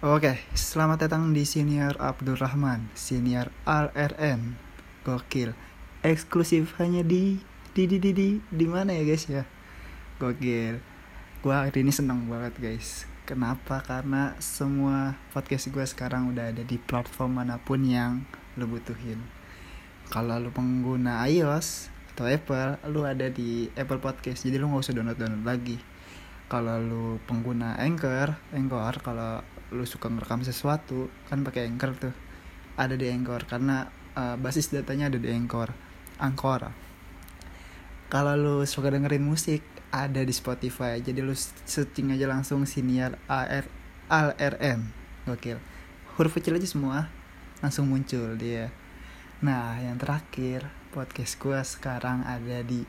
Oke, selamat datang di Senior Abdurrahman, Senior RN. Gokil. Eksklusif hanya di di di di di di mana ya guys ya? Gokil. Gua hari ini seneng banget guys. Kenapa? Karena semua podcast gue sekarang udah ada di platform mana pun yang lo butuhin. Kalau lo pengguna iOS atau Apple, lo ada di Apple Podcast. Jadi lo nggak usah download-download lagi. Kalau lo pengguna Anchor, Anchor kalau lu suka ngerekam sesuatu kan pakai Anchor tuh. Ada di Anchor karena uh, basis datanya ada di Anchor Anchor. Kalau lu suka dengerin musik ada di Spotify. Jadi lu searching aja langsung siniar AR ALRN gokil. Huruf kecil aja semua langsung muncul dia. Nah yang terakhir podcast gue sekarang ada di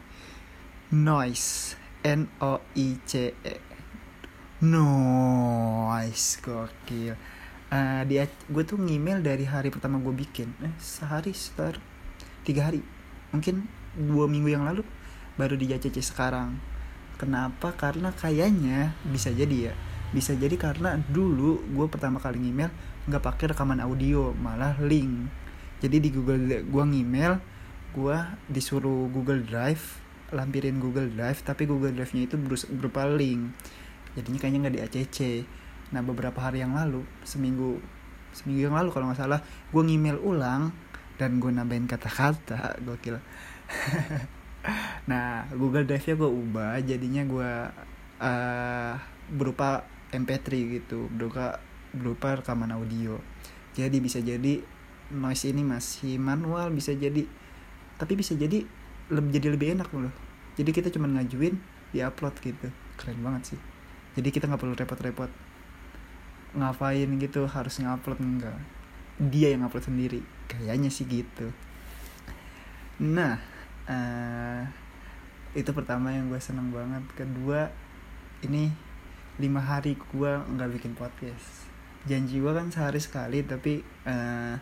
Noise N O I C E Nice, gokil. Uh, dia gue tuh ngemail dari hari pertama gue bikin, eh sehari sekitar tiga hari, mungkin dua minggu yang lalu baru di JCC sekarang. Kenapa? Karena kayaknya bisa jadi ya, bisa jadi karena dulu gue pertama kali ngemail nggak pakai rekaman audio, malah link. Jadi di Google gue ngemail, gue disuruh Google Drive, lampirin Google Drive, tapi Google Drive-nya itu berupa link jadinya kayaknya nggak di ACC nah beberapa hari yang lalu seminggu seminggu yang lalu kalau nggak salah gue ngemail ulang dan gue nambahin kata-kata. Gokil. Nah Google Drive nya gue ubah jadinya gue uh, berupa MP3 gitu berupa berupa rekaman audio. Jadi bisa jadi noise ini masih manual bisa jadi tapi bisa jadi lebih jadi lebih enak loh. Jadi kita cuma ngajuin di upload gitu. Keren banget sih jadi kita nggak perlu repot-repot ngapain gitu harus ngupload enggak. Dia yang upload sendiri kayaknya sih gitu. Nah uh, itu pertama yang gue seneng banget. Kedua ini lima hari gue nggak bikin podcast. Janji gue kan sehari sekali tapi uh,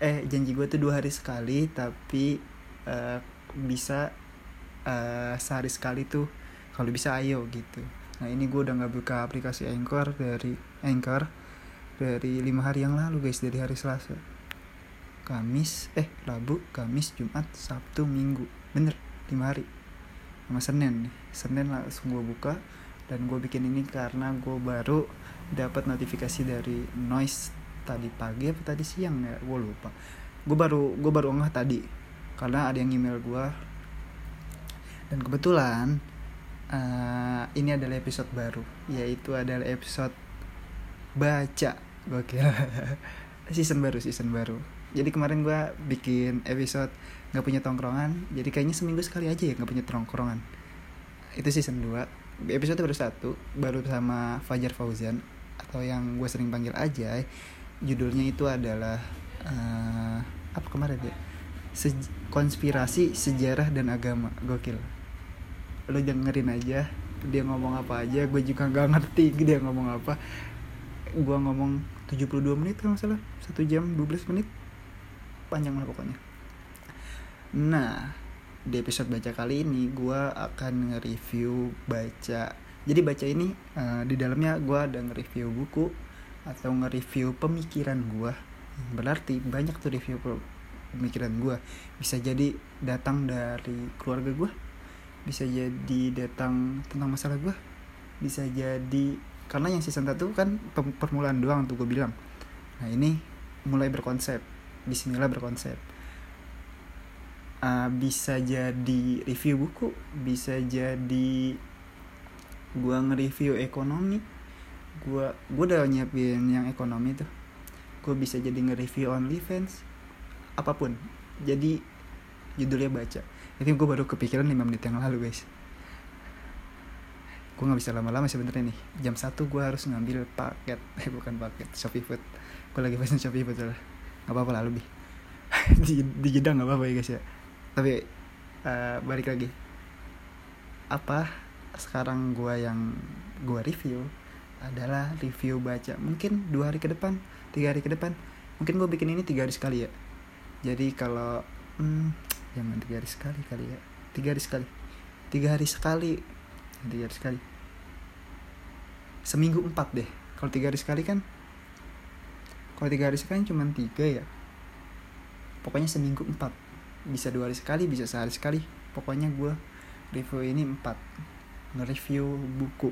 eh janji gue tuh dua hari sekali tapi uh, bisa uh, sehari sekali tuh kalau bisa ayo gitu Nah ini gue udah nggak buka aplikasi Anchor dari Anchor dari lima hari yang lalu guys dari hari Selasa. Kamis, eh Rabu, Kamis, Jumat, Sabtu, Minggu, bener lima hari. Sama Senin Senin langsung gue buka dan gue bikin ini karena gue baru dapat notifikasi dari Noise tadi pagi apa tadi siang ya, gue lupa. Gue baru gue baru ngeh tadi karena ada yang email gue dan kebetulan uh, ini adalah episode baru yaitu adalah episode baca. Gokil. Season baru season baru. Jadi kemarin gue bikin episode nggak punya tongkrongan jadi kayaknya seminggu sekali aja ya nggak punya tongkrongan. Itu season 2 episode baru satu baru sama Fajar Fauzan atau yang gue sering panggil aja judulnya itu adalah uh, apa kemarin ya? Se konspirasi sejarah dan agama. Gokil lo dengerin aja dia ngomong apa aja. Gue juga nggak ngerti dia ngomong apa. Gue ngomong 72 menit kalau salah satu jam 12 menit. Panjang lah pokoknya. Nah di episode baca kali ini gue akan nge-review baca. Jadi baca ini uh, di dalamnya gue ada nge-review buku atau nge-review pemikiran gue berarti banyak tuh review pemikiran gue bisa jadi datang dari keluarga gue bisa jadi datang tentang masalah gue bisa jadi karena yang season satu kan permulaan doang tuh gue bilang. Nah ini mulai berkonsep. Bismillah berkonsep. Uh, bisa jadi review buku bisa jadi gue nge-review ekonomi. Gue gue udah nyiapin yang ekonomi tuh. Gue bisa jadi nge-review OnlyFans apa pun. Jadi judulnya baca ini gue baru kepikiran 5 menit yang lalu guys. Gue nggak bisa lama-lama sebenarnya nih. Jam satu gue harus ngambil paket. Eh bukan paket Shopee Food. Gue lagi pesen Shopee Food lah nggak apa-apa lah lebih. Di, di jeda nggak apa-apa ya guys ya. Tapi uh, balik lagi. Apa sekarang gue yang gue review adalah review baca. Mungkin dua hari ke depan tiga hari ke depan. Mungkin gue bikin ini tiga hari sekali ya. Jadi kalau hmm, jangan tiga hari sekali kali ya. Tiga hari sekali. Tiga hari sekali. Tiga hari sekali. Seminggu empat deh. Kalau tiga hari sekali kan kalau tiga hari sekali cuma tiga ya. Pokoknya seminggu empat. Bisa dua hari sekali bisa sehari sekali. Pokoknya gue review ini empat. Nge-review buku.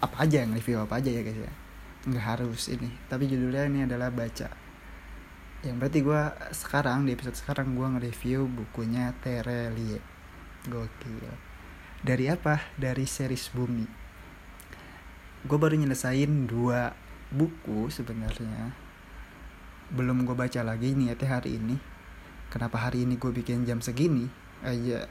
Apa aja yang review apa aja ya guys ya. Nggak harus ini. Tapi judulnya ini adalah baca yang berarti gue sekarang di episode sekarang gue nge-review bukunya Terelie. Gokil. Dari apa? Dari series Bumi. Gue baru nyelesain dua buku sebenarnya. Belum gue baca lagi nih ya hari ini. Kenapa hari ini gue bikin jam segini? Aja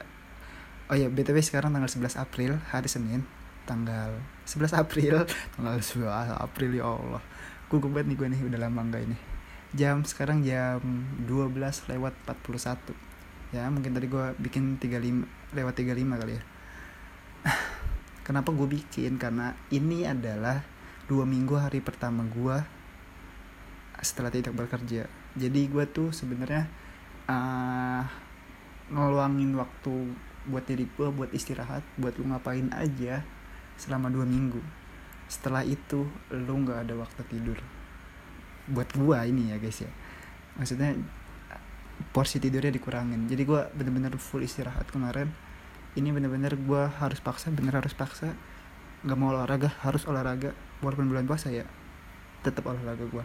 oh ya btw sekarang tanggal 11 April hari Senin tanggal 11 April. Tanggal 11 April ya Allah. Gugup banget nih gue nih udah lama enggak ini jam sekarang jam 12 lewat 41 ya mungkin tadi gue bikin 35 lewat 35 kali ya. Kenapa gue bikin? Karena ini adalah dua minggu hari pertama gue setelah tidak bekerja. Jadi gue tuh sebenarnya uh, ngeluangin waktu buat diri gue buat istirahat buat lu ngapain aja selama dua minggu. Setelah itu lu nggak ada waktu tidur buat gua ini ya guys ya. Maksudnya porsi tidurnya dikurangin. Jadi gua bener-bener full istirahat kemarin. Ini bener-bener gua harus paksa bener harus paksa. Nggak mau olahraga harus olahraga. Walaupun bulan puasa ya tetap olahraga gua.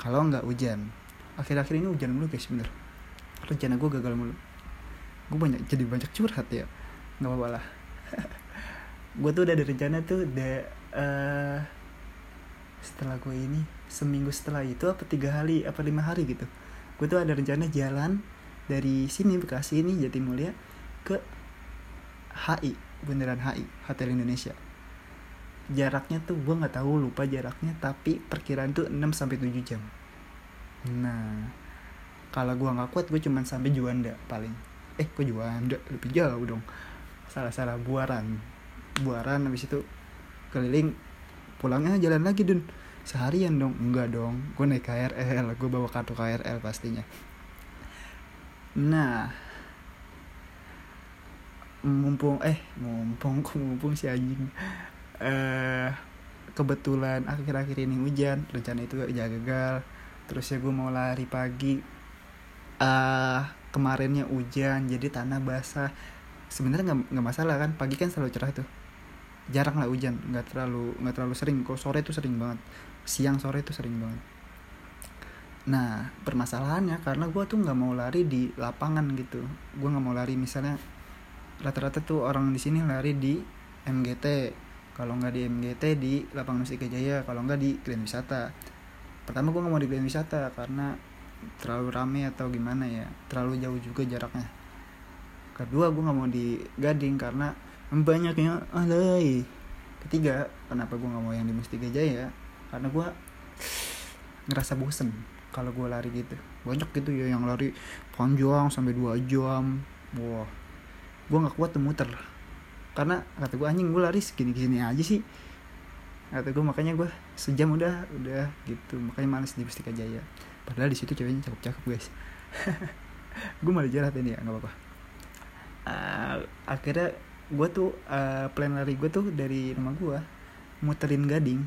Kalau nggak hujan akhir-akhir ini hujan mulu guys bener. Rencana gua gagal mulu. Gue banyak jadi banyak curhat ya. Nggak apa-apa lah. Gue tuh udah ada rencana tuh udah uh, setelah gue ini seminggu setelah itu apa tiga hari apa lima hari gitu. Gue tuh ada rencana jalan dari sini Bekasi ini Jatimulya ke HI bundaran HI Hotel Indonesia. Jaraknya tuh gue nggak tahu lupa jaraknya tapi perkiraan tuh 6 sampai tujuh jam. Nah kalau gue nggak kuat gue cuman sampai Juanda paling. Eh kok Juanda? Lebih jauh dong. Salah salah buaran. Buaran habis itu keliling. Pulangnya jalan lagi dun seharian dong? Enggak dong. Gue naik KRL gue bawa kartu KRL pastinya. Nah. Mumpung eh mumpung mumpung si anjing? Eh kebetulan akhir-akhir ini hujan. Rencana itu gak gagal. Terus ya gue mau lari pagi. Uh, kemarinnya hujan jadi tanah basah. Sebenarnya nggak nggak masalah kan? Pagi kan selalu cerah tuh. Jarang lah hujan. Nggak terlalu nggak terlalu sering. Kok sore itu sering banget siang sore itu sering banget. Nah permasalahannya karena gue tuh nggak mau lari di lapangan gitu. Gue nggak mau lari misalnya rata-rata tuh orang di sini lari di MGT kalau nggak di MGT di lapangan musik Jaya kalau nggak di Grand Wisata. Pertama gue nggak mau di Grand Wisata karena terlalu rame atau gimana ya. Terlalu jauh juga jaraknya. Kedua gue nggak mau di Gading karena banyaknya alay. Ketiga kenapa gue nggak mau yang di Mustika Jaya karena gue ngerasa bosen kalau gue lari gitu. Banyak gitu ya yang lari panjang sampai dua jam. Wah gue nggak kuat tuh muter. Karena kata gue anjing gue lari segini gini aja sih. Kata gue makanya gue sejam udah udah gitu. Makanya males di Mustika Jaya. Padahal di situ ceweknya cakep-cakep guys. Gue malah jalan ini ya nggak apa-apa. Uh, akhirnya gue tuh uh, plan lari gue tuh dari rumah gue muterin gading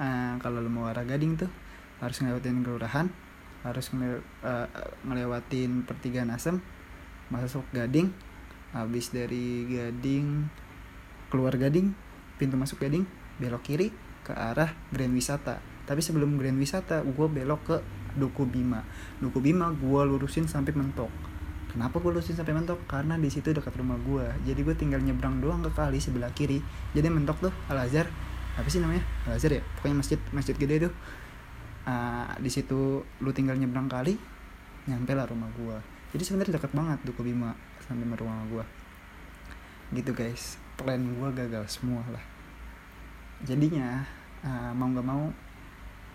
uh, kalau lo mau arah gading tuh harus ngelewatin kelurahan harus ngele uh, ngelewatin pertigaan asem masuk gading habis dari gading keluar gading pintu masuk gading belok kiri ke arah Grand Wisata tapi sebelum Grand Wisata gue belok ke Duku Bima Duku Bima gue lurusin sampai mentok Kenapa gue lurusin sampai mentok? Karena di situ dekat rumah gue. Jadi gue tinggal nyebrang doang ke kali sebelah kiri. Jadi mentok tuh Al Azhar. Apa sih namanya? Al ya. Pokoknya masjid masjid gede tuh. Uh, di situ lu tinggal nyebrang kali, nyampe lah rumah gue. Jadi sebenarnya dekat banget Duku Bima sampai rumah gue. Gitu guys. Plan gue gagal semua lah. Jadinya uh, mau gak mau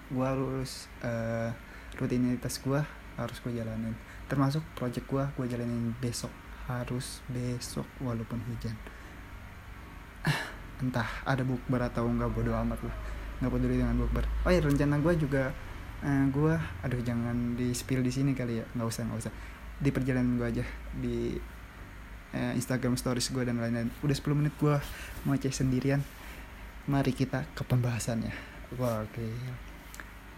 gue harus uh, rutinitas gue harus gue jalanin termasuk project gue gue jalanin besok harus besok walaupun hujan entah ada bukber atau enggak bodo amat lah. Nggak peduli dengan bukber. Oh ya rencana gue juga uh, eh, gue aduh jangan di spill di sini kali ya. Nggak usah nggak usah. Di perjalanan gue aja di uh, Instagram stories gue dan lain-lain. Udah 10 menit gue mau cek sendirian. Mari kita ke pembahasannya. Wah oke. Okay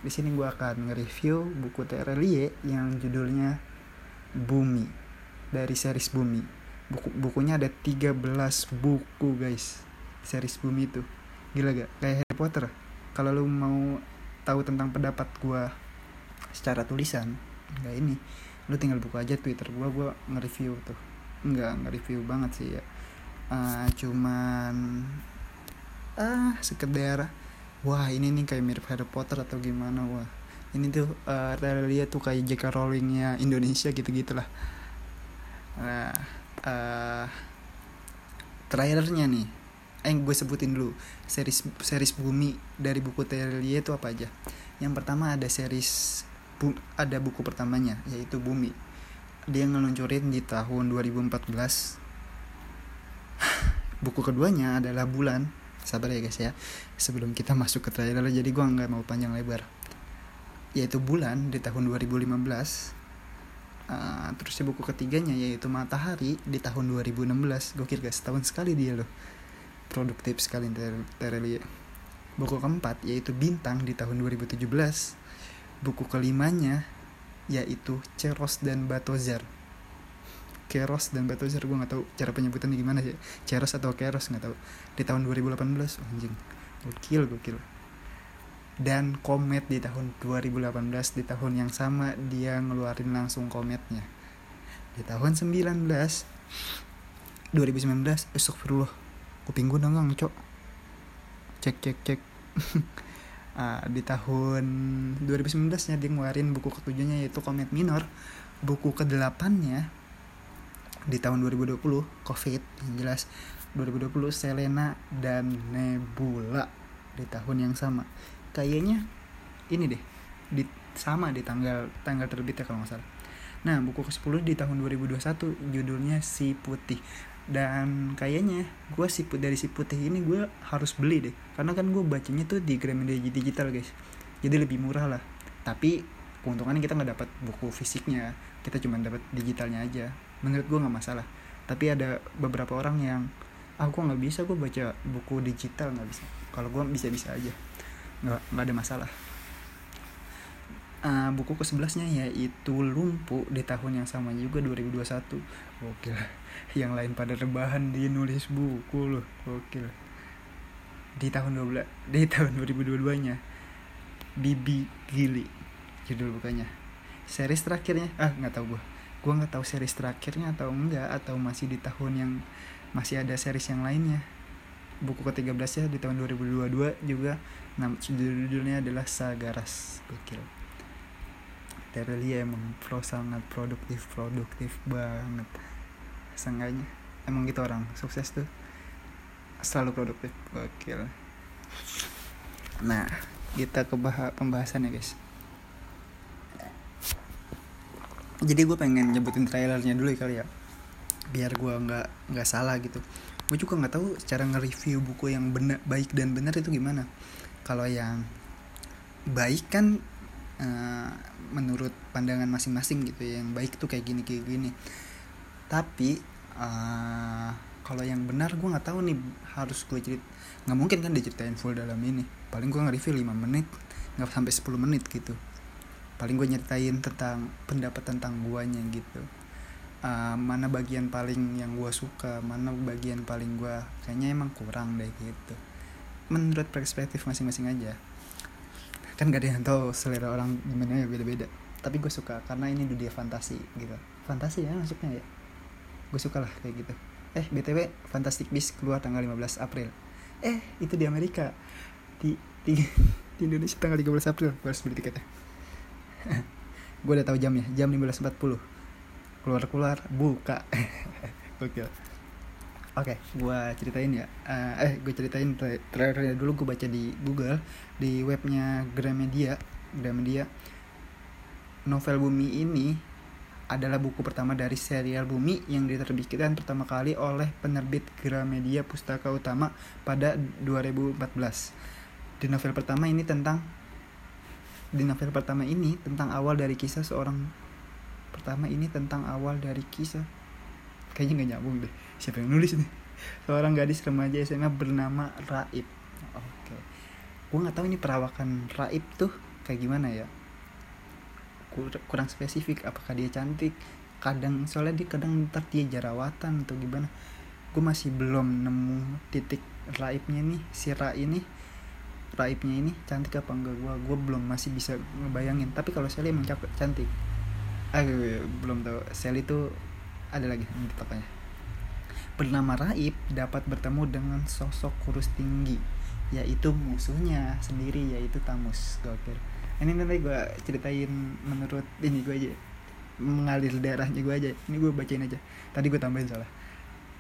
di sini gue akan nge-review buku Terelie yang judulnya Bumi dari series Bumi. Buku bukunya ada 13 buku, guys. Series Bumi itu. Gila gak? Kayak Harry Potter. Kalau lu mau tahu tentang pendapat gue secara tulisan, enggak ini. Lu tinggal buka aja Twitter gue, gue nge-review tuh. Enggak, nge-review banget sih ya. Uh, cuman ah sekedar wah ini nih kayak mirip Harry Potter atau gimana wah ini tuh uh, lihat tuh kayak J.K. Rowlingnya Indonesia gitu gitulah nah uh, trailernya nih eh gue sebutin dulu. Series series bumi dari buku Terelie itu apa aja? Yang pertama ada series bu, ada buku pertamanya yaitu bumi. Dia ngeluncurin di tahun 2014 buku keduanya adalah bulan. Sabar ya guys ya. Sebelum kita masuk ke trailer jadi gue nggak mau panjang lebar. Yaitu bulan di tahun 2015 uh, terus buku ketiganya yaitu matahari di tahun 2016 gokil guys tahun sekali dia loh produktif sekali Terelie buku keempat yaitu bintang di tahun 2017 buku kelimanya yaitu Ceros dan Batozar. Keros dan Batozar gue nggak tahu cara penyebutannya gimana sih. Ceros atau Keros nggak tahu. Di tahun 2018 oh, anjing. Gokil gokil. Dan komet di tahun 2018 di tahun yang sama dia ngeluarin langsung kometnya. Di tahun 19 2019 astagfirullah kuping gue nanggang cok. Cek cek cek. Uh, di tahun 2019 nya dia ngeluarin buku ketujuhnya yaitu komet minor. Buku kedelapannya di tahun 2020 covid yang jelas. 2020 Selena dan Nebula di tahun yang sama. Kayaknya ini deh di sama di tanggal tanggal terbitnya kalau nggak salah. Nah buku ke-10 di tahun 2021 judulnya Si Putih dan kayaknya gue si dari si putih ini gue harus beli deh. Karena kan gue bacanya tuh di Gramedia digital guys. Jadi lebih murah lah. Tapi keuntungannya kita nggak dapat buku fisiknya. Kita cuma dapat digitalnya aja. Menurut gue nggak masalah. Tapi ada beberapa orang yang aku ah, nggak bisa? Gue baca buku digital nggak bisa. Kalau gue bisa bisa aja. Nggak nggak ada masalah. Uh, buku ke sebelasnya yaitu lumpuh di tahun yang sama juga 2021 oke yang lain pada rebahan dia nulis buku loh oke di tahun 12 di tahun 2022 nya Bibi Gili judul bukannya series terakhirnya ah nggak tahu gue gue nggak tahu series terakhirnya atau enggak atau masih di tahun yang masih ada series yang lainnya. Buku ke-13 ya di tahun 2022 juga nama judulnya adalah Sagaras gokil. Terelia emang pro sangat produktif produktif banget seenggaknya. Emang gitu orang sukses tuh. Selalu produktif. Gokil. Nah kita ke pembahasan ya guys. Jadi gue pengen nyebutin trailernya dulu ya kali ya. Biar gue nggak nggak salah gitu. Gue juga nggak tahu cara nge-review buku yang benar baik dan benar itu gimana. Kalau yang baik kan uh, menurut pandangan masing-masing gitu ya. Yang baik tuh kayak gini kayak gini tapi uh, kalau yang benar gue nggak tahu nih harus gue cerit nggak mungkin kan diceritain full dalam ini. Paling gue nge-review 5 menit nggak sampai 10 menit gitu. Paling gue nyeritain tentang pendapat tentang guanya gitu. Uh, mana bagian paling yang gue suka mana bagian paling gue kayaknya emang kurang deh gitu. Menurut perspektif masing-masing aja. Kan gak ada yang tahu selera orang gimana ya beda-beda. Tapi gue suka karena ini dunia fantasi gitu. Fantasi ya maksudnya ya gue suka lah kayak gitu. Eh btw Fantastic Beasts keluar tanggal 15 April. Eh itu di Amerika. Di di, di Indonesia tanggal 13 April. Gue harus beli tiketnya. Gue udah tahu jamnya. Jam 15.40 keluar keluar buka. Oke oke gue ceritain ya. Uh, eh gue ceritain trailernya dulu. Gue baca di Google di webnya Gramedia. Gramedia. Novel Bumi ini adalah buku pertama dari serial Bumi yang diterbitkan pertama kali oleh penerbit Gramedia Pustaka Utama pada 2014. Di novel pertama ini tentang di novel pertama ini tentang awal dari kisah seorang pertama ini tentang awal dari kisah kayaknya nggak nyambung deh siapa yang nulis nih seorang gadis remaja SMA bernama Raib oke okay. gue nggak tahu ini perawakan Raib tuh kayak gimana ya kurang spesifik apakah dia cantik? Kadang soalnya dia kadang ntar dia jerawatan atau gimana. Gue masih belum nemu titik raibnya nih si Ra ini raibnya ini cantik apa enggak gue gue belum masih bisa ngebayangin. Tapi kalau Sally emang capek cantik. Ah belum tahu. Sally itu ada lagi tokonya bernama Raib dapat bertemu dengan sosok kurus tinggi yaitu musuhnya sendiri yaitu Tamus gokil ini nanti gue ceritain menurut ini gue aja mengalir darahnya gue aja ini gue bacain aja tadi gue tambahin salah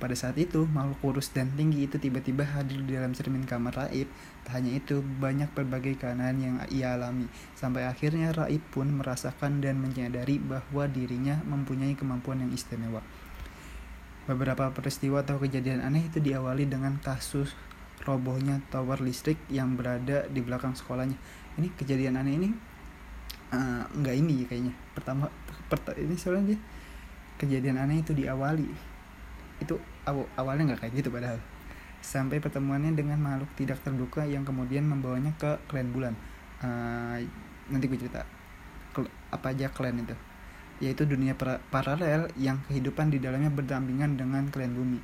pada saat itu, makhluk kurus dan tinggi itu tiba-tiba hadir di dalam cermin kamar Raib. Tak hanya itu, banyak berbagai keanehan yang ia alami. Sampai akhirnya Raib pun merasakan dan menyadari bahwa dirinya mempunyai kemampuan yang istimewa. Beberapa peristiwa atau kejadian aneh itu diawali dengan kasus robohnya tower listrik yang berada di belakang sekolahnya. Ini kejadian aneh ini uh, nggak ini kayaknya. Pertama, pert ini soalnya dia kejadian aneh itu diawali. Itu aw awalnya nggak kayak gitu padahal. Sampai pertemuannya dengan makhluk tidak terduga yang kemudian membawanya ke klan bulan. Uh, nanti gue cerita. Apa aja klan itu. Yaitu dunia paralel yang kehidupan di dalamnya berdampingan dengan klan bumi.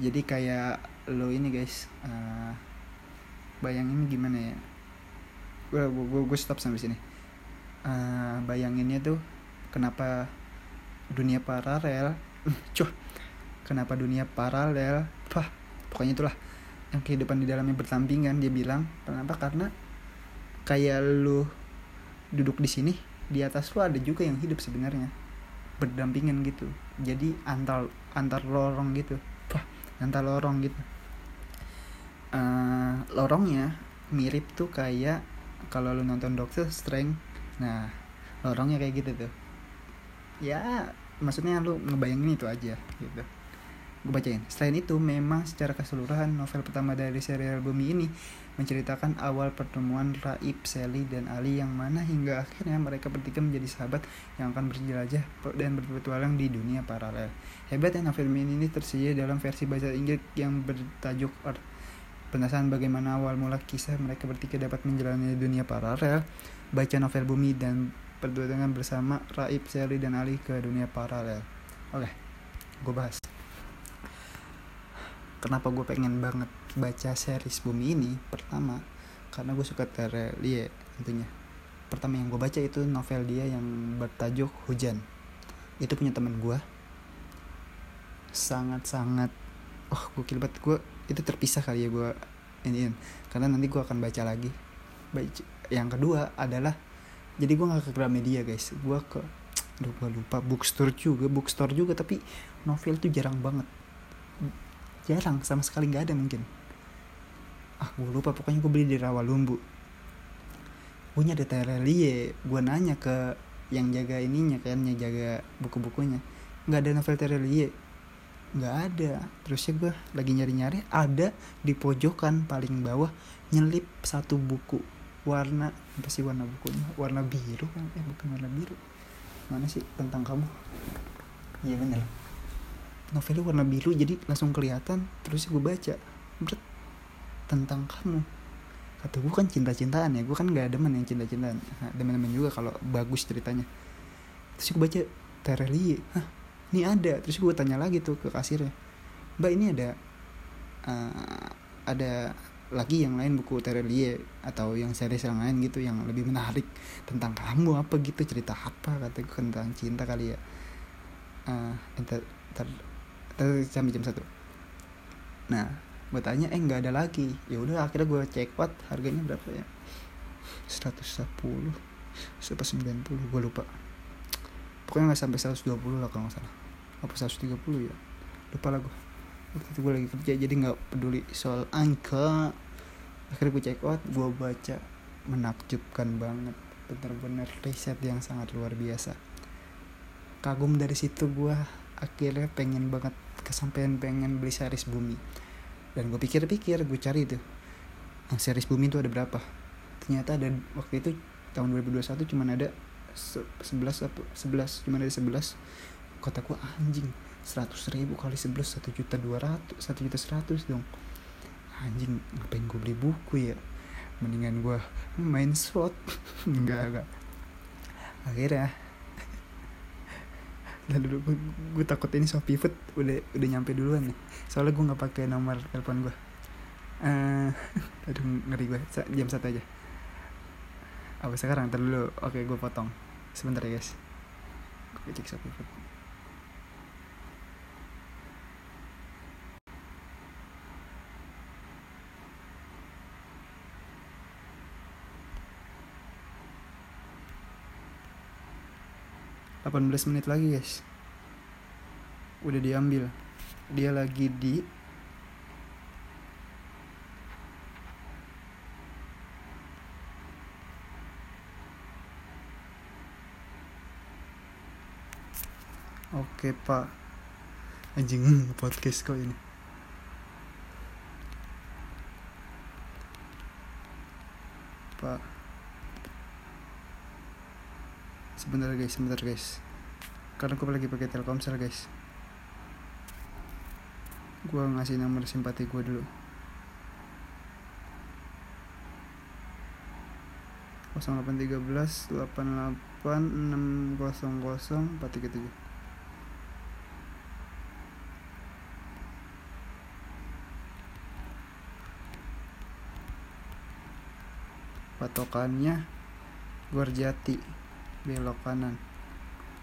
Jadi kayak lo ini guys uh, bayangin gimana ya gue gue stop sampai sini. Uh, bayanginnya tuh kenapa dunia paralel? Cuh kenapa dunia paralel? Wah pokoknya itulah yang kehidupan di dalamnya bertampingan dia bilang. Kenapa? Karena kayak lu duduk di sini di atas lu ada juga yang hidup sebenarnya. Berdampingan gitu. Jadi antar antar lorong gitu. Wah antar lorong gitu. Uh, lorongnya mirip tuh kayak kalau lu nonton Doctor Strange nah lorongnya kayak gitu tuh ya maksudnya lu ngebayangin itu aja gitu gue bacain selain itu memang secara keseluruhan novel pertama dari serial Bumi ini menceritakan awal pertemuan Raib, Sally, dan Ali yang mana hingga akhirnya mereka bertiga menjadi sahabat yang akan berjelajah dan berpetualang di dunia paralel. Hebatnya novel ini tersedia dalam versi bahasa Inggris yang bertajuk Earth. Penasaran bagaimana awal mula kisah mereka bertiga dapat menjalani dunia paralel? Baca novel Bumi dan perjuangan bersama Raib, Sally, dan Ali ke dunia paralel. Oke, gue bahas. Kenapa gue pengen banget baca series bumi ini? Pertama karena gue suka Terelie tentunya. Pertama yang gue baca itu novel dia yang bertajuk hujan. Itu punya teman gue sangat sangat oh gue kilbat gue itu terpisah kali ya gue ini karena nanti gue akan baca lagi. Baca yang kedua adalah jadi gue gak ke Gramedia guys. Gue ke aduh gue lupa. Bookstore juga bookstore juga tapi novel tuh jarang banget. Jarang sama sekali nggak ada mungkin. Ah gue lupa. Pokoknya gue beli di Rawalumbu. Gue ada Terelie. Gue nanya ke yang jaga ininya kan yang jaga buku-bukunya. Nggak ada novel Terelie nggak ada. Terus ya gue lagi nyari-nyari ada di pojokan paling bawah nyelip satu buku. Warna apa sih warna bukunya? Warna biru kan? Eh bukan warna biru. Mana sih tentang kamu? Iya bener. Novelnya warna biru jadi langsung kelihatan. Terus gue baca. Bert, tentang kamu. Kata gue kan cinta-cintaan ya. Gue kan gak demen yang cinta-cintaan. Nah, demen-demen juga kalau bagus ceritanya. Terus gue baca Terelie. Hah ini ada. Terus gue tanya lagi tuh ke kasirnya mbak ini ada uh, ada lagi yang lain buku Terelie atau yang series yang lain gitu yang lebih menarik tentang kamu apa gitu cerita apa? Kata gue tentang cinta kali ya. Uh, enter, sampai jam satu. Nah gue tanya eh nggak ada lagi. Ya udah akhirnya gue cek what? Harganya berapa ya? 110 sampai 90 gue lupa. Pokoknya nggak sampai 120 lah kalau nggak salah apa 130 ya? Lupa lah gue waktu itu gue lagi kerja jadi nggak peduli soal angka. Akhirnya gue cek out gue baca. Menakjubkan banget. Bener-bener riset yang sangat luar biasa. Kagum dari situ gue akhirnya pengen banget kesampaian pengen beli series bumi. Dan gue pikir-pikir gue cari tuh yang series bumi itu ada berapa? Ternyata ada waktu itu tahun 2021 cuman ada 11 apa 11 cuman ada 11 kota gue anjing 100 ribu kali 11 1 juta 200 1 juta 100 dong. Anjing ngapain gue beli buku ya? Mendingan gue main slot. Enggak enggak. Akhirnya lalu gue, gue takut ini Shopee Food udah udah nyampe duluan nih. Soalnya gue nggak pakai nomor telepon gue uh, aduh ngeri gue jam satu aja. Apa sekarang? Terlalu oke gue potong. Sebentar ya guys. Gue cek Shopee Food 18 menit lagi guys. Udah diambil. Dia lagi di Oke pak. Anjing podcast kok ini. Pak sebentar guys. Sebentar guys. Karena gue lagi pakai telkomsel guys. Gue ngasih nomor simpati gue dulu. 0813 88 600 437 patokannya Gorjati belok kanan.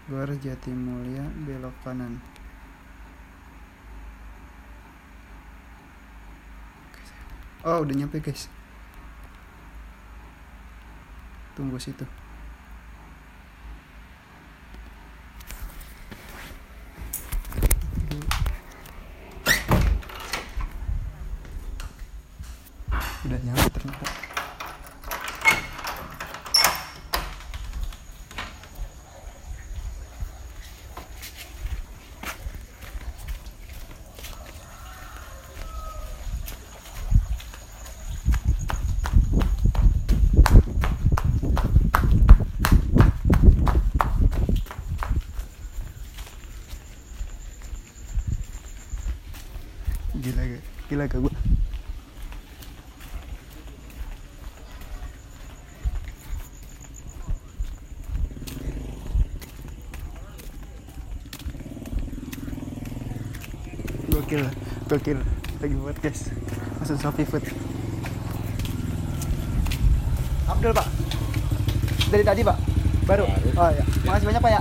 Gor Mulia belok kanan. Oh udah nyampe guys. Tunggu situ udah nyampe ternyata gila gila gak gue gokil gokil. Lagi buat guys. Masuk Shopee Food. Abdul pak. Dari tadi pak. Baru. Oh ya makasih banyak pak ya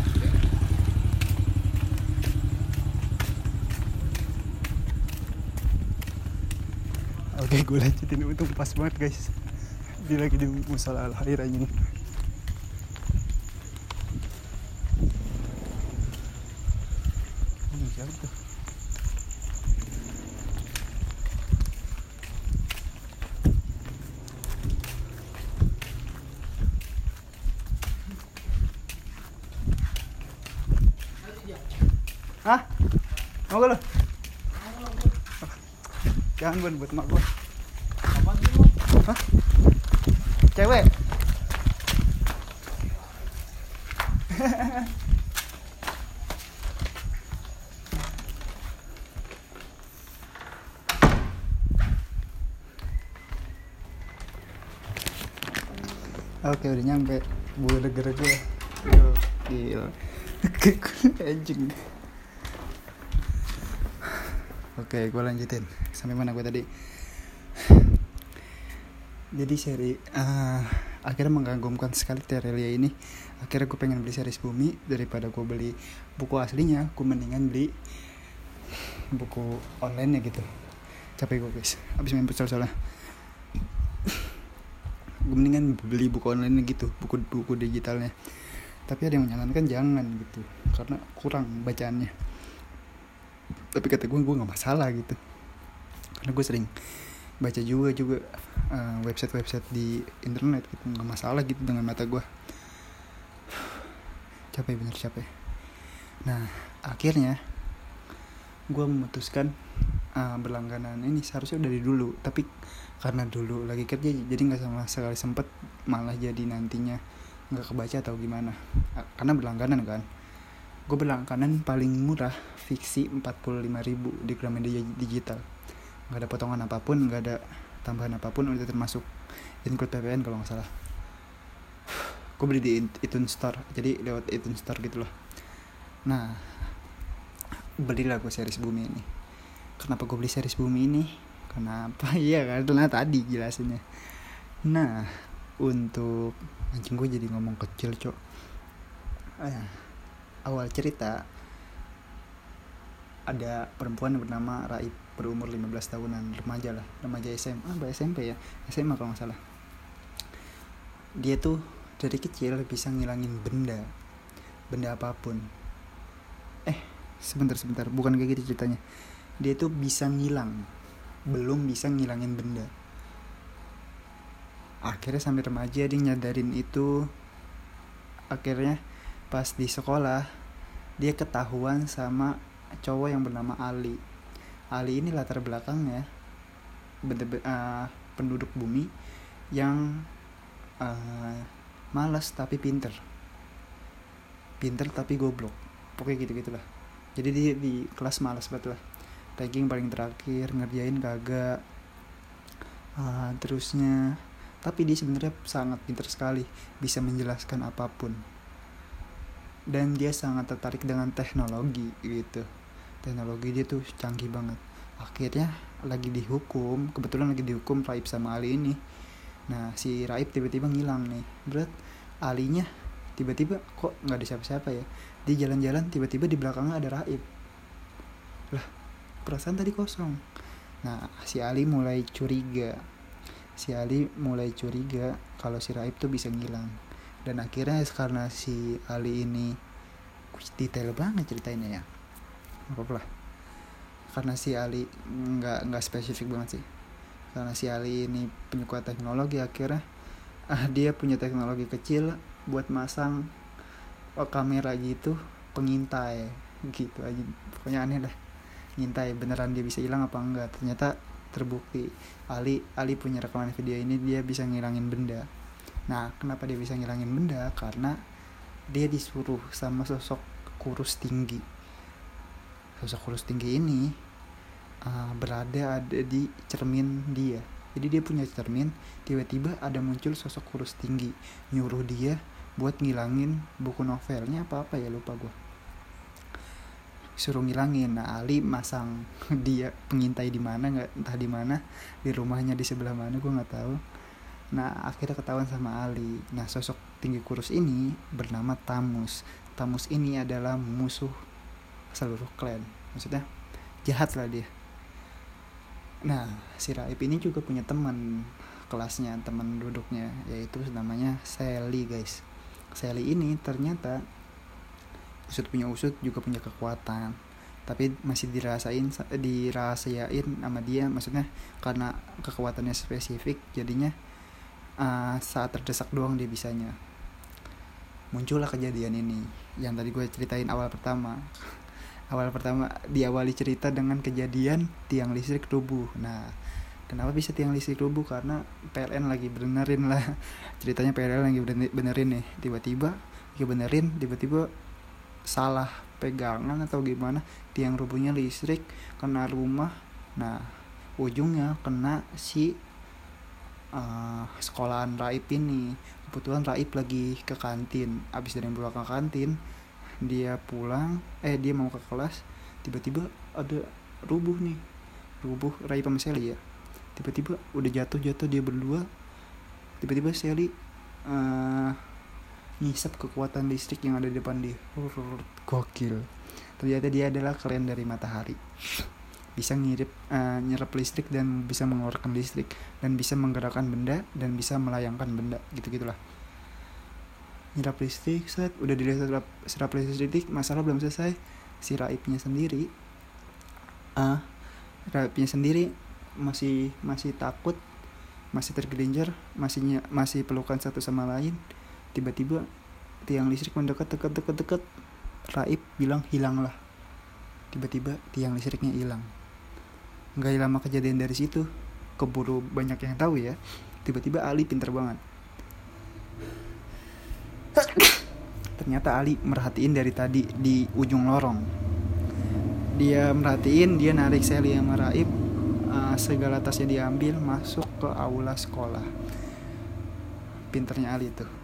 Oke gue lanjutin. Untuk pas banget guys. Dia lagi di musola al khair nih Ini siapa tuh? Hah? Mau gak lo? Jangan buat buat mak gue Hah? Cewek? Oke udah nyampe. Gue negara gue Gila. Anjing. Oke gue lanjutin. Sampai mana gue tadi? Jadi seri uh, akhirnya mengagumkan sekali Terelia ini. Akhirnya gue pengen beli series bumi daripada gue beli buku aslinya. Gue mendingan beli buku online ya gitu. Capek gue guys. Abis main pucal soalnya mendingan beli buku online gitu buku buku digitalnya. Tapi ada yang menyarankan jangan gitu karena kurang bacaannya. Tapi kata gue gue nggak masalah gitu. Karena gue sering baca juga juga uh, website-website di internet gitu. Nggak masalah gitu dengan mata gue capek bener capek. Nah akhirnya gue memutuskan uh, berlangganan. Ini seharusnya dari dulu tapi karena dulu lagi kerja jadi nggak sama sekali sempet malah jadi nantinya nggak kebaca atau gimana. Karena berlangganan kan. Gue berlangganan paling murah fiksi 45.000 di Gramedia digital. Nggak ada potongan apa pun nggak ada tambahan apa pun udah termasuk include PPN kalau nggak salah. Gue beli di iTunes Store jadi lewat iTunes Store gitu loh. Nah belilah gue series bumi ini kenapa gue beli series bumi ini? Kenapa? Iya karena tadi jelasinnya. Nah untuk anjing gue jadi ngomong kecil cok. Eh, awal cerita ada perempuan bernama Raib berumur 15 tahunan remaja lah remaja SMA ah SMP ya? SMA kalau nggak salah. Dia tuh dari kecil bisa ngilangin benda benda apa pun. Eh sebentar sebentar. Bukan kayak gitu ceritanya dia tuh bisa ngilang. Belum bisa ngilangin benda. Akhirnya sampai remaja dia nyadarin itu. Akhirnya pas di sekolah dia ketahuan sama cowok yang bernama Ali. Ali ini latar belakangnya benda, uh, penduduk bumi yang uh, malas tapi pinter. Pinter tapi goblok. Pokoknya gitu gitulah jadi dia di kelas malas banget lah ranking paling terakhir ngerjain kagak. Uh, terusnya tapi dia sebenarnya sangat pintar sekali bisa menjelaskan apa pun. Dan dia sangat tertarik dengan teknologi gitu. Teknologi dia tuh canggih banget. Akhirnya lagi dihukum kebetulan lagi dihukum Raib sama Ali ini. Nah si Raib tiba-tiba ngilang nih. Berat Alinya tiba-tiba kok nggak ada siapa-siapa ya? Di jalan-jalan tiba-tiba di belakangnya ada Raib. Lah perasaan tadi kosong. Nah si Ali mulai curiga. Si Ali mulai curiga kalau si Raib tuh bisa ngilang. Dan akhirnya karena si Ali ini detail banget ceritainnya ya. Apa lah. Karena si Ali nggak nggak spesifik banget sih. Karena si Ali ini penyuka teknologi akhirnya ah dia punya teknologi kecil buat masang oh, kamera gitu pengintai. Gitu aja. Pokoknya aneh dah ngintai beneran dia bisa hilang apa enggak. Ternyata terbukti. Ali Ali punya rekaman video ini dia bisa ngilangin benda. Nah kenapa dia bisa ngilangin benda? Karena dia disuruh sama sosok kurus tinggi. Sosok kurus tinggi ini uh, berada ada di cermin dia. Jadi dia punya cermin tiba-tiba ada muncul sosok kurus tinggi. Nyuruh dia buat ngilangin buku novelnya apa apa ya lupa gue suruh ngilangin. Nah Ali masang dia pengintai di mana nggak entah di mana di rumahnya di sebelah mana gue nggak tahu. Nah akhirnya ketahuan sama Ali. Nah sosok tinggi kurus ini bernama Tamus. Tamus ini adalah musuh seluruh klan. Maksudnya jahat lah dia. Nah si Raib ini juga punya teman kelasnya teman duduknya yaitu namanya Sally guys. Sally ini ternyata usut punya usut juga punya kekuatan. Tapi masih dirasain dirahasiain sama dia maksudnya karena kekuatannya spesifik jadinya uh, saat terdesak doang dia bisanya. Muncullah kejadian ini yang tadi gue ceritain awal pertama. Awal pertama diawali cerita dengan kejadian tiang listrik rubuh. Nah kenapa bisa tiang listrik rubuh? Karena PLN lagi benerin lah. Ceritanya PLN lagi benerin nih tiba-tiba lagi benerin tiba-tiba salah pegangan atau gimana tiang rubuhnya listrik kena rumah nah ujungnya kena si uh, sekolahan Raib ini. Kebetulan Raib lagi ke kantin. Abis dari pulang ke kantin dia pulang eh dia mau ke kelas tiba-tiba ada rubuh nih. Rubuh Raib sama Sally ya. Tiba-tiba udah jatuh-jatuh dia berdua. Tiba-tiba Sally uh, ngisap kekuatan listrik yang ada di depan dia. Gokil. Ternyata dia adalah keren dari matahari. Bisa ngirip uh, nyerap listrik dan bisa mengeluarkan listrik. Dan bisa menggerakkan benda dan bisa melayangkan benda. Gitu gitulah nyerap listrik set. Udah dilihat serap, serap listrik masalah belum selesai. Si raibnya sendiri ah uh, raibnya sendiri masih masih takut masih tergelincir masih masih pelukan satu sama lain tiba-tiba tiang listrik mendekat dekat dekat dekat. Raib bilang hilanglah. Tiba-tiba tiang listriknya hilang. Nggak lama kejadian dari situ keburu banyak yang tahu ya tiba-tiba Ali pinter banget. Ternyata Ali merhatiin dari tadi di ujung lorong. Dia merhatiin dia narik Sally yang Raib uh, segala tasnya diambil masuk ke aula sekolah. Pinternya Ali tuh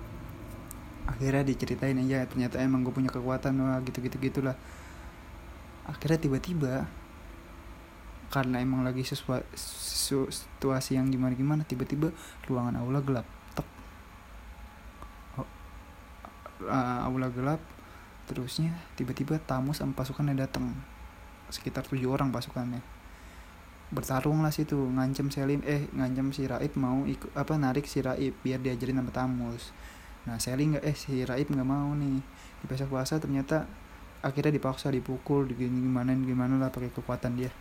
akhirnya diceritain aja ternyata emang gue punya kekuatan wah gitu gitu gitulah. Akhirnya tiba-tiba karena emang lagi sesuatu situasi yang gimana gimana tiba-tiba ruangan aula gelap tek. Uh, aula gelap terusnya tiba-tiba tamu sama pasukannya datang sekitar tujuh orang pasukannya. Bertarung lah situ ngancem Selim eh ngancem si Raib mau ikut apa narik si Raib biar diajarin sama Tamus nah Selim nggak? Eh si Raib nggak mau nih. Di puasa puasa ternyata akhirnya dipaksa dipukul gimana gimana lah pakai kekuatan dia.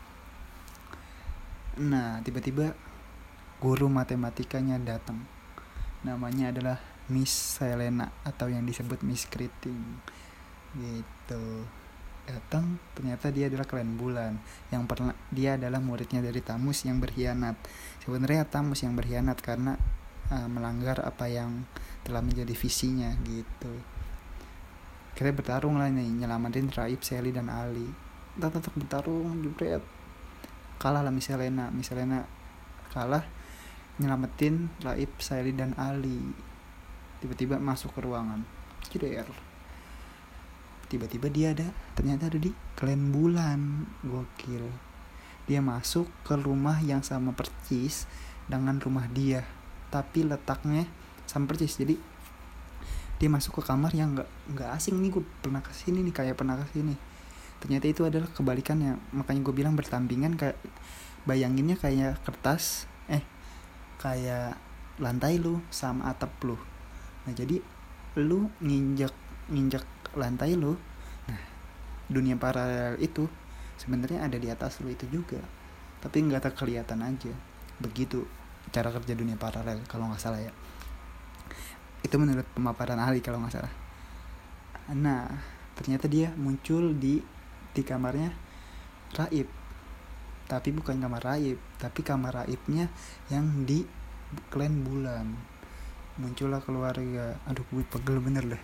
Nah tiba-tiba guru matematikanya datang. Namanya adalah Miss Selena atau yang disebut Miss Kriting gitu. Datang ternyata dia adalah klan bulan. Yang pernah dia adalah muridnya dari Tamus yang berkhianat. Sebenarnya Tamus yang berkhianat karena uh, melanggar apa yang telah menjadi visinya gitu. Kita bertarung lah nih nyelamatin Raib, Sally dan Ali. Kita tetap bertarung jebret. Kalah lah misalnya misalnya kalah nyelamatin Raib, Sally dan Ali. Tiba-tiba masuk ke ruangan. Jeder tiba-tiba dia ada ternyata ada di klan bulan. Gokil. Dia masuk ke rumah yang sama percis dengan rumah dia tapi letaknya sama percis jadi dia masuk ke kamar yang nggak nggak asing nih gue pernah ke sini nih kayak pernah ke sini ternyata itu adalah kebalikannya makanya gue bilang bertampingan kayak bayanginnya kayak kertas eh kayak lantai lu sama atap lu. Nah jadi lu nginjek nginjek lantai lu nah dunia paralel itu sebenarnya ada di atas lu itu juga tapi nggak terkelihatan aja. Begitu cara kerja dunia paralel kalau nggak salah ya. Itu menurut pemaparan ahli kalau nggak salah. Nah ternyata dia muncul di di kamarnya Raib. Tapi bukan kamar Raib tapi kamar Raibnya yang di klan bulan. Muncullah keluarga. Aduh gue pegel bener deh.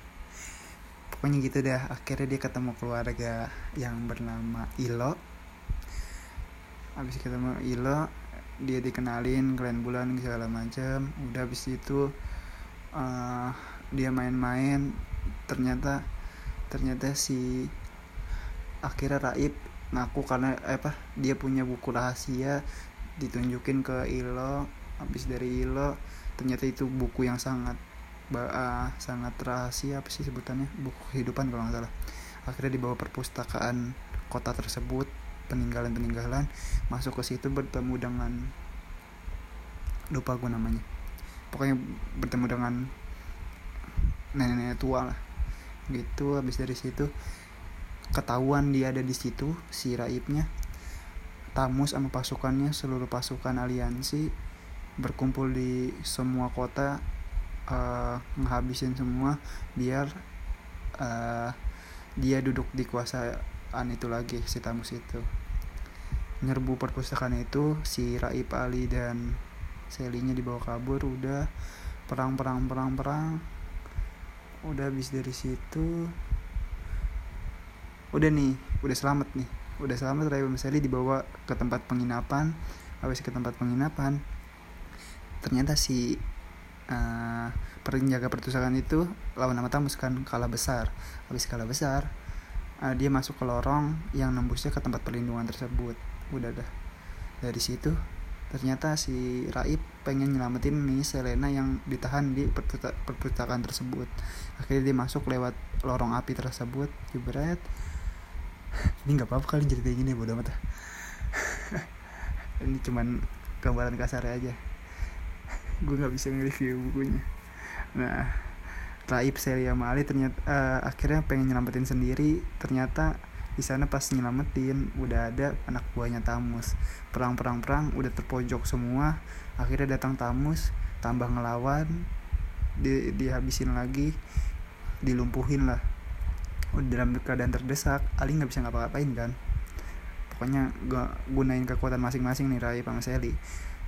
Pokoknya gitu dah akhirnya dia ketemu keluarga yang bernama Ilo. Habis ketemu Ilo dia dikenalin kalian bulan segala macam udah habis itu uh, dia main-main. Ternyata ternyata si akhirnya Raib ngaku karena eh, apa dia punya buku rahasia ditunjukin ke Ilo habis dari Ilo ternyata itu buku yang sangat uh, sangat rahasia apa sih sebutannya? Buku kehidupan kalau nggak salah. Akhirnya dibawa perpustakaan kota tersebut peninggalan-peninggalan masuk ke situ bertemu dengan lupa gue namanya. Pokoknya bertemu dengan nenek-nenek tua lah. Gitu habis dari situ ketahuan dia ada di situ si raibnya tamus sama pasukannya seluruh pasukan aliansi berkumpul di semua kota uh, ngehabisin semua biar uh, dia duduk di kuasaan itu lagi si Tamus itu nyerbu perpustakaan itu si Raib Ali dan Selinya dibawa kabur udah perang perang perang perang. Udah habis dari situ udah nih udah selamat nih. Udah selamat Raib Seli dibawa ke tempat penginapan. Habis ke tempat penginapan ternyata si uh, penjaga pertusakan itu lawan nama Tamus kan kalah besar. Habis kalah besar uh, dia masuk ke lorong yang nembusnya ke tempat perlindungan tersebut udah dah dari situ ternyata si Raib pengen nyelamatin nih Selena yang ditahan di perpustakaan tersebut. Akhirnya dia masuk lewat lorong api tersebut jebret. Ini nggak apa-apa kali jadi gini bodoh amat. Ini cuman gambaran kasar aja. Gue nggak bisa nge-review bukunya. Nah Raib Selia Ali ternyata uh, akhirnya pengen nyelamatin sendiri. Ternyata di sana pas nyelamatin udah ada anak buahnya Tamus. Perang perang perang udah terpojok semua. Akhirnya datang Tamus tambah ngelawan di dihabisin lagi dilumpuhin lah. Udah dalam keadaan terdesak Ali nggak bisa ngapa-ngapain kan. Pokoknya gak gunain kekuatan masing-masing nih Raib sama Seli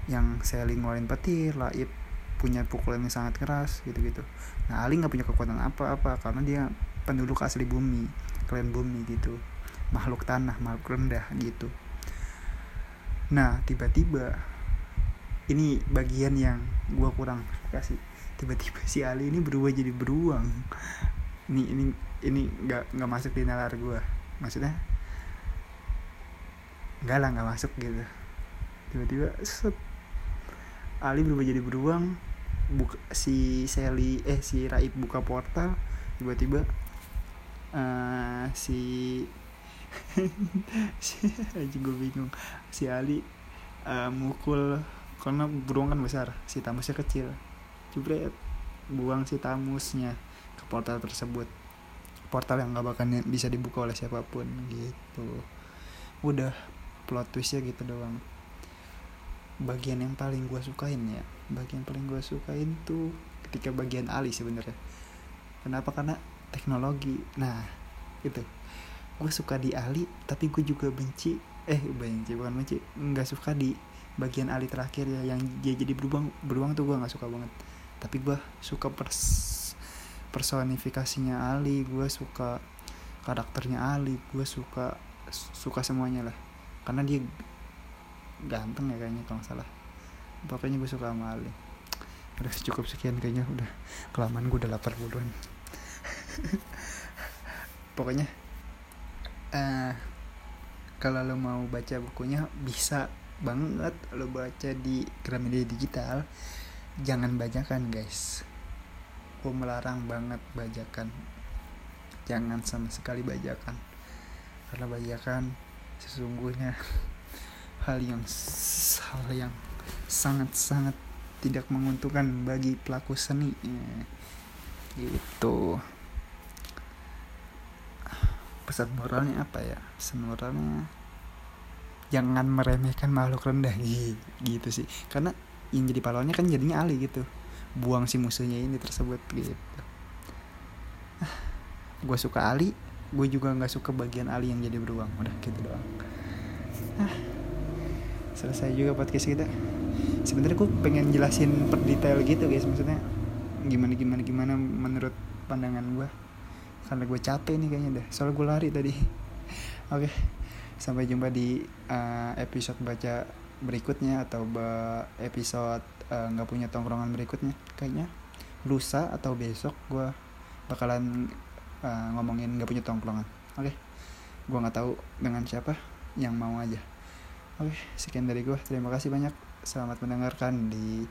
yang Sally ngeluarin petir Laib punya pukulan yang sangat keras gitu-gitu. Nah Ali nggak punya kekuatan apa-apa karena dia penduduk asli bumi kalian bumi gitu makhluk tanah makhluk rendah gitu. Nah tiba-tiba ini bagian yang gua kurang kasih tiba-tiba si Ali ini berubah jadi beruang. Ini ini ini nggak nggak masuk di nalar gue maksudnya nggak lah nggak masuk gitu. Tiba-tiba set. Ali berubah jadi beruang buka, si Sally eh si Raib buka portal tiba-tiba uh, si si aja gue bingung. Si Ali uh, mukul karena beruang kan besar si tamusnya kecil. Jebret buang si tamusnya ke portal tersebut. Portal yang gak bakal bisa dibuka oleh siapa pun gitu. Udah plot twistnya gitu doang. Bagian yang paling gue sukain ya bagian paling gue sukain tuh ketika bagian Ali sebenarnya. Kenapa? Karena teknologi. Nah itu gue suka di Ali tapi gue juga benci. Eh benci bukan benci. Nggak suka di bagian Ali terakhir ya yang dia jadi beruang beruang tuh gue nggak suka banget. Tapi gue suka pers personifikasinya Ali gue suka karakternya Ali gue suka suka semuanya lah. Karena dia ganteng ya kayaknya kalau salah. Pokoknya gue suka sama Ali. Udah cukup sekian kayaknya. Udah kelamaan gue udah lapar duluan. Pokoknya uh, kalau lo mau baca bukunya bisa banget lo baca di Gramedia Digital. Jangan bajakan guys. Gue melarang banget bajakan. Jangan sama sekali bajakan. Karena bajakan sesungguhnya hal yang hal yang sangat-sangat tidak menguntungkan bagi pelaku seni. Gitu pesan moralnya apa ya? Pesan moralnya jangan meremehkan makhluk rendah. Gitu sih. Karena yang jadi pahlawannya kan jadinya Ali gitu. Buang si musuhnya ini tersebut gitu. Ah, gue suka Ali gue juga nggak suka bagian Ali yang jadi beruang. Udah gitu doang. Ah selesai juga podcast kita. Sebenarnya gue pengen jelasin per detail gitu guys. Maksudnya gimana gimana gimana menurut pandangan gue karena gue capek nih kayaknya deh soalnya gue lari tadi oke okay. sampai jumpa di uh, episode baca berikutnya atau episode eh, nggak uh, punya tongkrongan berikutnya kayaknya lusa atau besok gue bakalan uh, ngomongin nggak punya tongkrongan oke okay? gue nggak tahu dengan siapa yang mau aja Oke, sekian dari gue. Terima kasih banyak. Selamat mendengarkan di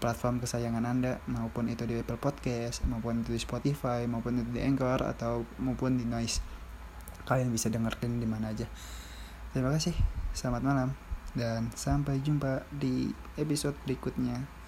platform kesayangan Anda maupun itu di Apple Podcast, maupun itu di Spotify, maupun itu di Anchor atau maupun di Noise. Kalian bisa dengerin di mana aja. Terima kasih. Selamat malam dan sampai jumpa di episode berikutnya.